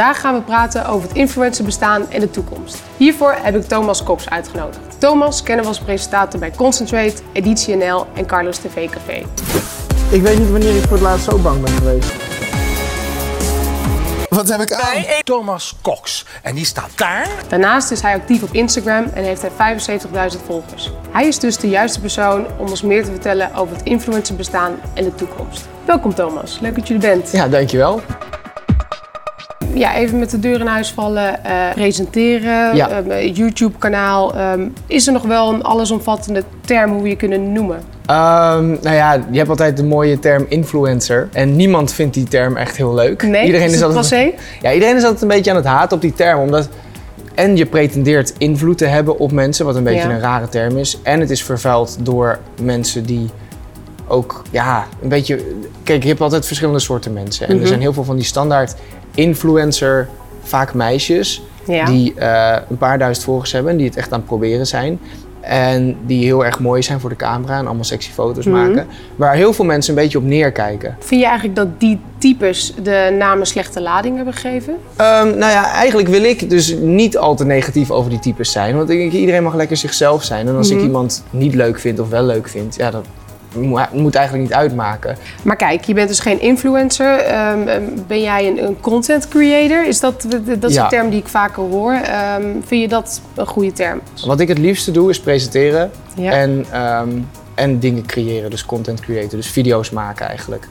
Vandaag gaan we praten over het influencerbestaan en de toekomst. Hiervoor heb ik Thomas Kops uitgenodigd. Thomas kennen we als presentator bij Concentrate, Editie NL en Carlos TV Café. Ik weet niet wanneer ik voor het laatst zo bang ben geweest. Wat heb ik aan? bij Thomas Cox. En die staat daar. Daarnaast is hij actief op Instagram en heeft hij 75.000 volgers. Hij is dus de juiste persoon om ons meer te vertellen over het influencerbestaan en de toekomst. Welkom Thomas, leuk dat je er bent. Ja, dankjewel. Ja, even met de deur in huis vallen, eh, presenteren, Ja. eh, YouTube-kanaal. Ehm, is er nog wel een allesomvattende term hoe we je kunnen noemen? Ehm, nou ja, je hebt altijd de mooie term influencer. En niemand vindt die term echt heel leuk. Nee, is het altijd, passé? ja, iedereen is altijd een beetje aan het haten op die term. Omdat en je pretendeert invloed te hebben op mensen, wat een beetje Ja. een rare term is. En het is vervuild door mensen die ook, ja, een beetje... Kijk, je hebt altijd verschillende soorten mensen. En Mhm. er zijn heel veel van die standaard influencer, vaak meisjes... Ja. die eh, een paar duizend volgers hebben en die het echt aan het proberen zijn. En die heel erg mooi zijn voor de camera en allemaal sexy foto's Mhm. maken. Waar heel veel mensen een beetje op neerkijken. Vind je eigenlijk dat die types de naam een slechte lading hebben gegeven? Ehm, nou ja, eigenlijk wil ik dus niet al te negatief over die types zijn. Want ik denk, iedereen mag lekker zichzelf zijn. En als Mhm. ik iemand niet leuk vind of wel leuk vind, ja, dat moet eigenlijk niet uitmaken. Maar kijk, je bent dus geen influencer. Ehm, ehm, ben jij een, een content creator? Is dat, dat is Ja. een term die ik vaker hoor. Ehm, vind je dat een goede term? Wat ik het liefste doe is presenteren Ja. en, en dingen creëren. Dus content creator, dus video's maken eigenlijk.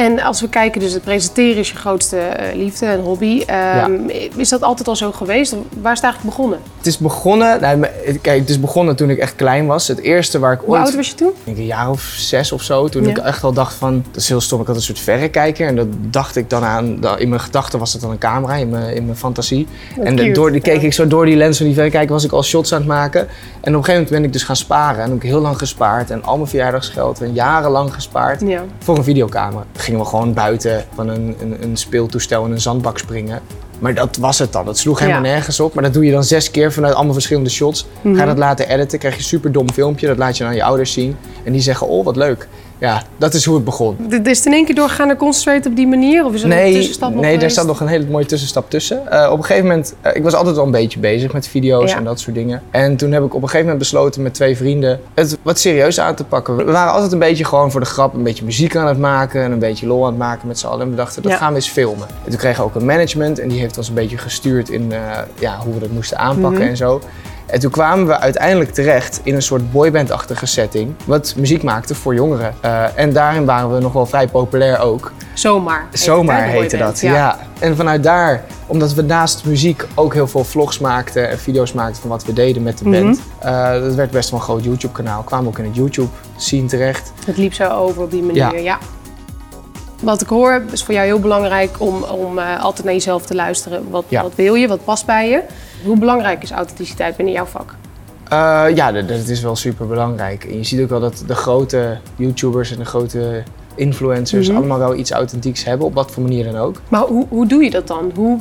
En als we kijken, dus het presenteren is je grootste eh, liefde en hobby. Ehm, Is dat altijd al zo geweest? Waar is het eigenlijk begonnen? Het is begonnen, nou, kijk, het is begonnen toen ik echt klein was. Het eerste waar ik Hoe ooit... oud was je toen? ik denk een jaar of zes of zo. Toen Ja. ik echt al dacht van, dat is heel stom. Ik had een soort verrekijker en dat dacht ik dan aan. In mijn gedachten was het dan een camera, in mijn, in mijn fantasie. en de- door, die keek ja. ik zo door die lens van die verrekijker was ik al shots aan het maken. En op een gegeven moment ben ik dus gaan sparen. En heb ik heel lang gespaard en al mijn verjaardagsgeld en jarenlang gespaard voor een videocamera. Gingen we gewoon buiten van een, een, een speeltoestel in een zandbak springen. Maar dat was het dan. Dat sloeg helemaal Ja. nergens op. Maar dat doe je dan zes keer vanuit allemaal verschillende shots. Mhm. Ga je dat laten editen, krijg je een super dom filmpje. Dat laat je aan je ouders zien. En die zeggen, oh wat leuk. Ja, dat is hoe het begon. D- Is het in één keer doorgegaan naar Concentrate op die manier? Of is er een Nee, tussenstap nog nee daar geweest? staat nog een hele mooie tussenstap tussen. Eh, op een gegeven moment, eh, ik was altijd al een beetje bezig met video's Ja. en dat soort dingen. En toen heb ik op een gegeven moment besloten met twee vrienden het wat serieus aan te pakken. We waren altijd een beetje gewoon voor de grap een beetje muziek aan het maken en een beetje lol aan het maken met z'n allen. En we dachten, dat Ja. gaan we eens filmen. En toen kregen we ook een management en die heeft ons een beetje gestuurd in eh, ja, hoe we dat moesten aanpakken Mhm. en zo. En toen kwamen we uiteindelijk terecht in een soort boyband-achtige setting, wat muziek maakte voor jongeren. Eh, en daarin waren we nog wel vrij populair ook. Zomaar. Zomaar heette dat, ja. En vanuit daar, omdat we naast muziek ook heel veel vlogs maakten en video's maakten van wat we deden met de Mhm. band. eh, dat werd best wel een groot YouTube-kanaal. Kwamen ook in het YouTube-scene terecht. Het liep zo over op die manier, Ja. ja. Wat ik hoor is voor jou heel belangrijk om, om eh, altijd naar jezelf te luisteren. Wat, Ja. wat wil je, wat past bij je? Hoe belangrijk is authenticiteit binnen jouw vak? Eh, ja, dat, dat is wel super belangrijk. En je ziet ook wel dat de grote YouTubers en de grote influencers Mhm. allemaal wel iets authentieks hebben, op wat voor manier dan ook. Maar hoe, hoe doe je dat dan? Hoe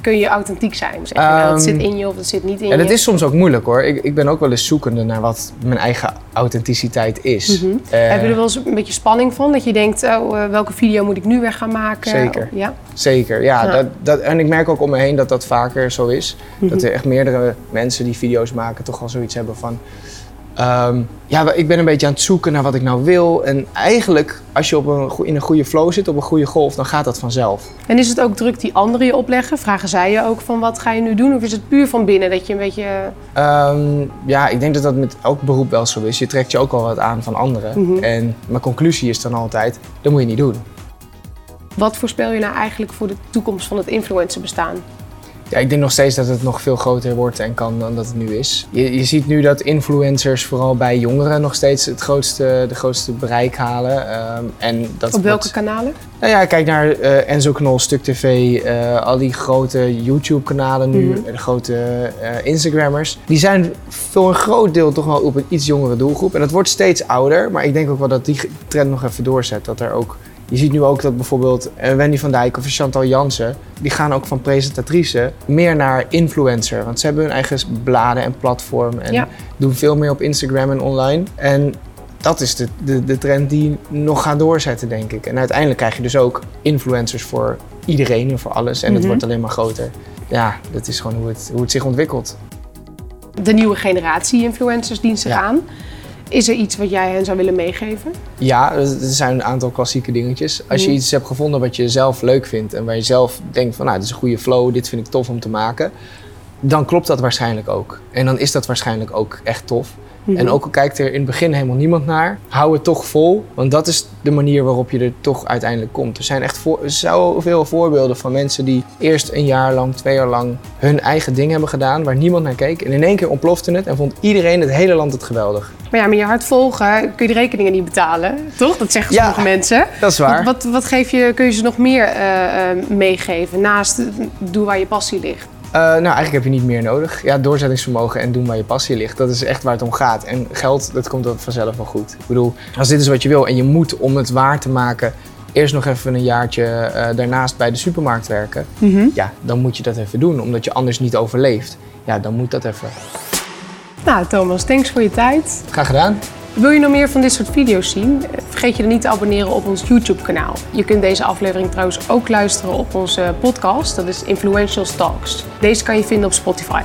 kun je authentiek zijn? Zeg je nou, dat Ehm, zit in je of dat zit niet in En dat je? is soms ook moeilijk hoor. Ik, ik ben ook wel eens zoekende naar wat mijn eigen authenticiteit is. Mhm. Eh, Heb je er wel eens een beetje spanning van? Dat je denkt, oh, eh, welke video moet ik nu weer gaan maken? Zeker. Ja? Zeker, ja. Ja. Dat, dat, en ik merk ook om me heen dat dat vaker zo is. Mhm. Dat er echt meerdere mensen die video's maken toch wel zoiets hebben van... ehm, ja, ik ben een beetje aan het zoeken naar wat ik nou wil. En eigenlijk, als je op een, in een goede flow zit, op een goede golf, dan gaat dat vanzelf. En is het ook druk die anderen je opleggen? Vragen zij je ook van wat ga je nu doen? Of is het puur van binnen dat je een beetje... Ehm, ja, ik denk dat dat met elk beroep wel zo is. Je trekt je ook wel wat aan van anderen. Mhm. En mijn conclusie is dan altijd, dat moet je niet doen. Wat voorspel je nou eigenlijk voor de toekomst van het influencerbestaan? Ja, ik denk nog steeds dat het nog veel groter wordt en kan dan dat het nu is. Je, je ziet nu dat influencers vooral bij jongeren nog steeds het grootste, de grootste bereik halen. Ehm, en dat Op welke kanalen? Nou ja, kijk naar eh, Enzo Knol, Stuk TV, eh, al die grote YouTube-kanalen nu, Mhm. de grote eh, Instagrammers. Die zijn voor een groot deel toch wel op een iets jongere doelgroep. En dat wordt steeds ouder, maar ik denk ook wel dat die trend nog even doorzet. Dat er ook, je ziet nu ook dat bijvoorbeeld eh, Wendy van Dijk of Chantal Jansen, die gaan ook van presentatrice meer naar influencer. Want ze hebben hun eigen bladen en platform en Ja. doen veel meer op Instagram en online. En dat is de, de, de trend die nog gaat doorzetten, denk ik. En uiteindelijk krijg je dus ook influencers voor iedereen en voor alles. En het wordt alleen maar groter. Ja, dat is gewoon hoe het, hoe het zich ontwikkelt. De nieuwe generatie influencers dient zich Ja. aan. Is er iets wat jij hen zou willen meegeven? Ja, er zijn een aantal klassieke dingetjes. Als je Mhm. iets hebt gevonden wat je zelf leuk vindt en waar je zelf denkt van nou, dit is een goede flow, dit vind ik tof om te maken, dan klopt dat waarschijnlijk ook. En dan is dat waarschijnlijk ook echt tof. En ook al kijkt er in het begin helemaal niemand naar, hou het toch vol, want dat is de manier waarop je er toch uiteindelijk komt. Er zijn echt voor, zoveel voorbeelden van mensen die eerst een jaar lang, twee jaar lang hun eigen ding hebben gedaan, waar niemand naar keek. En in één keer ontplofte het en vond iedereen, het hele land het geweldig. Maar ja, met je hart volgen kun je de rekeningen niet betalen, toch? Dat zeggen Ja. sommige mensen. Dat is waar. Wat, wat, wat geef je, kun je ze nog meer eh, eh, meegeven naast doe waar je passie ligt? Eh, nou, eigenlijk heb je niet meer nodig. Ja, doorzettingsvermogen en doen waar je passie ligt. Dat is echt waar het om gaat. En geld, dat komt vanzelf wel goed. Ik bedoel, als dit is wat je wil en je moet om het waar te maken... eerst nog even een jaartje eh, daarnaast bij de supermarkt werken... ja, dan moet je dat even doen, omdat je anders niet overleeft. Ja, dan moet dat even. Nou, Thomas, thanks voor je tijd. Graag gedaan. Wil je nog meer van dit soort video's zien? Vergeet je dan niet te abonneren op ons YouTube-kanaal. Je kunt deze aflevering trouwens ook luisteren op onze podcast. Dat is Influential Talks. Deze kan je vinden op Spotify.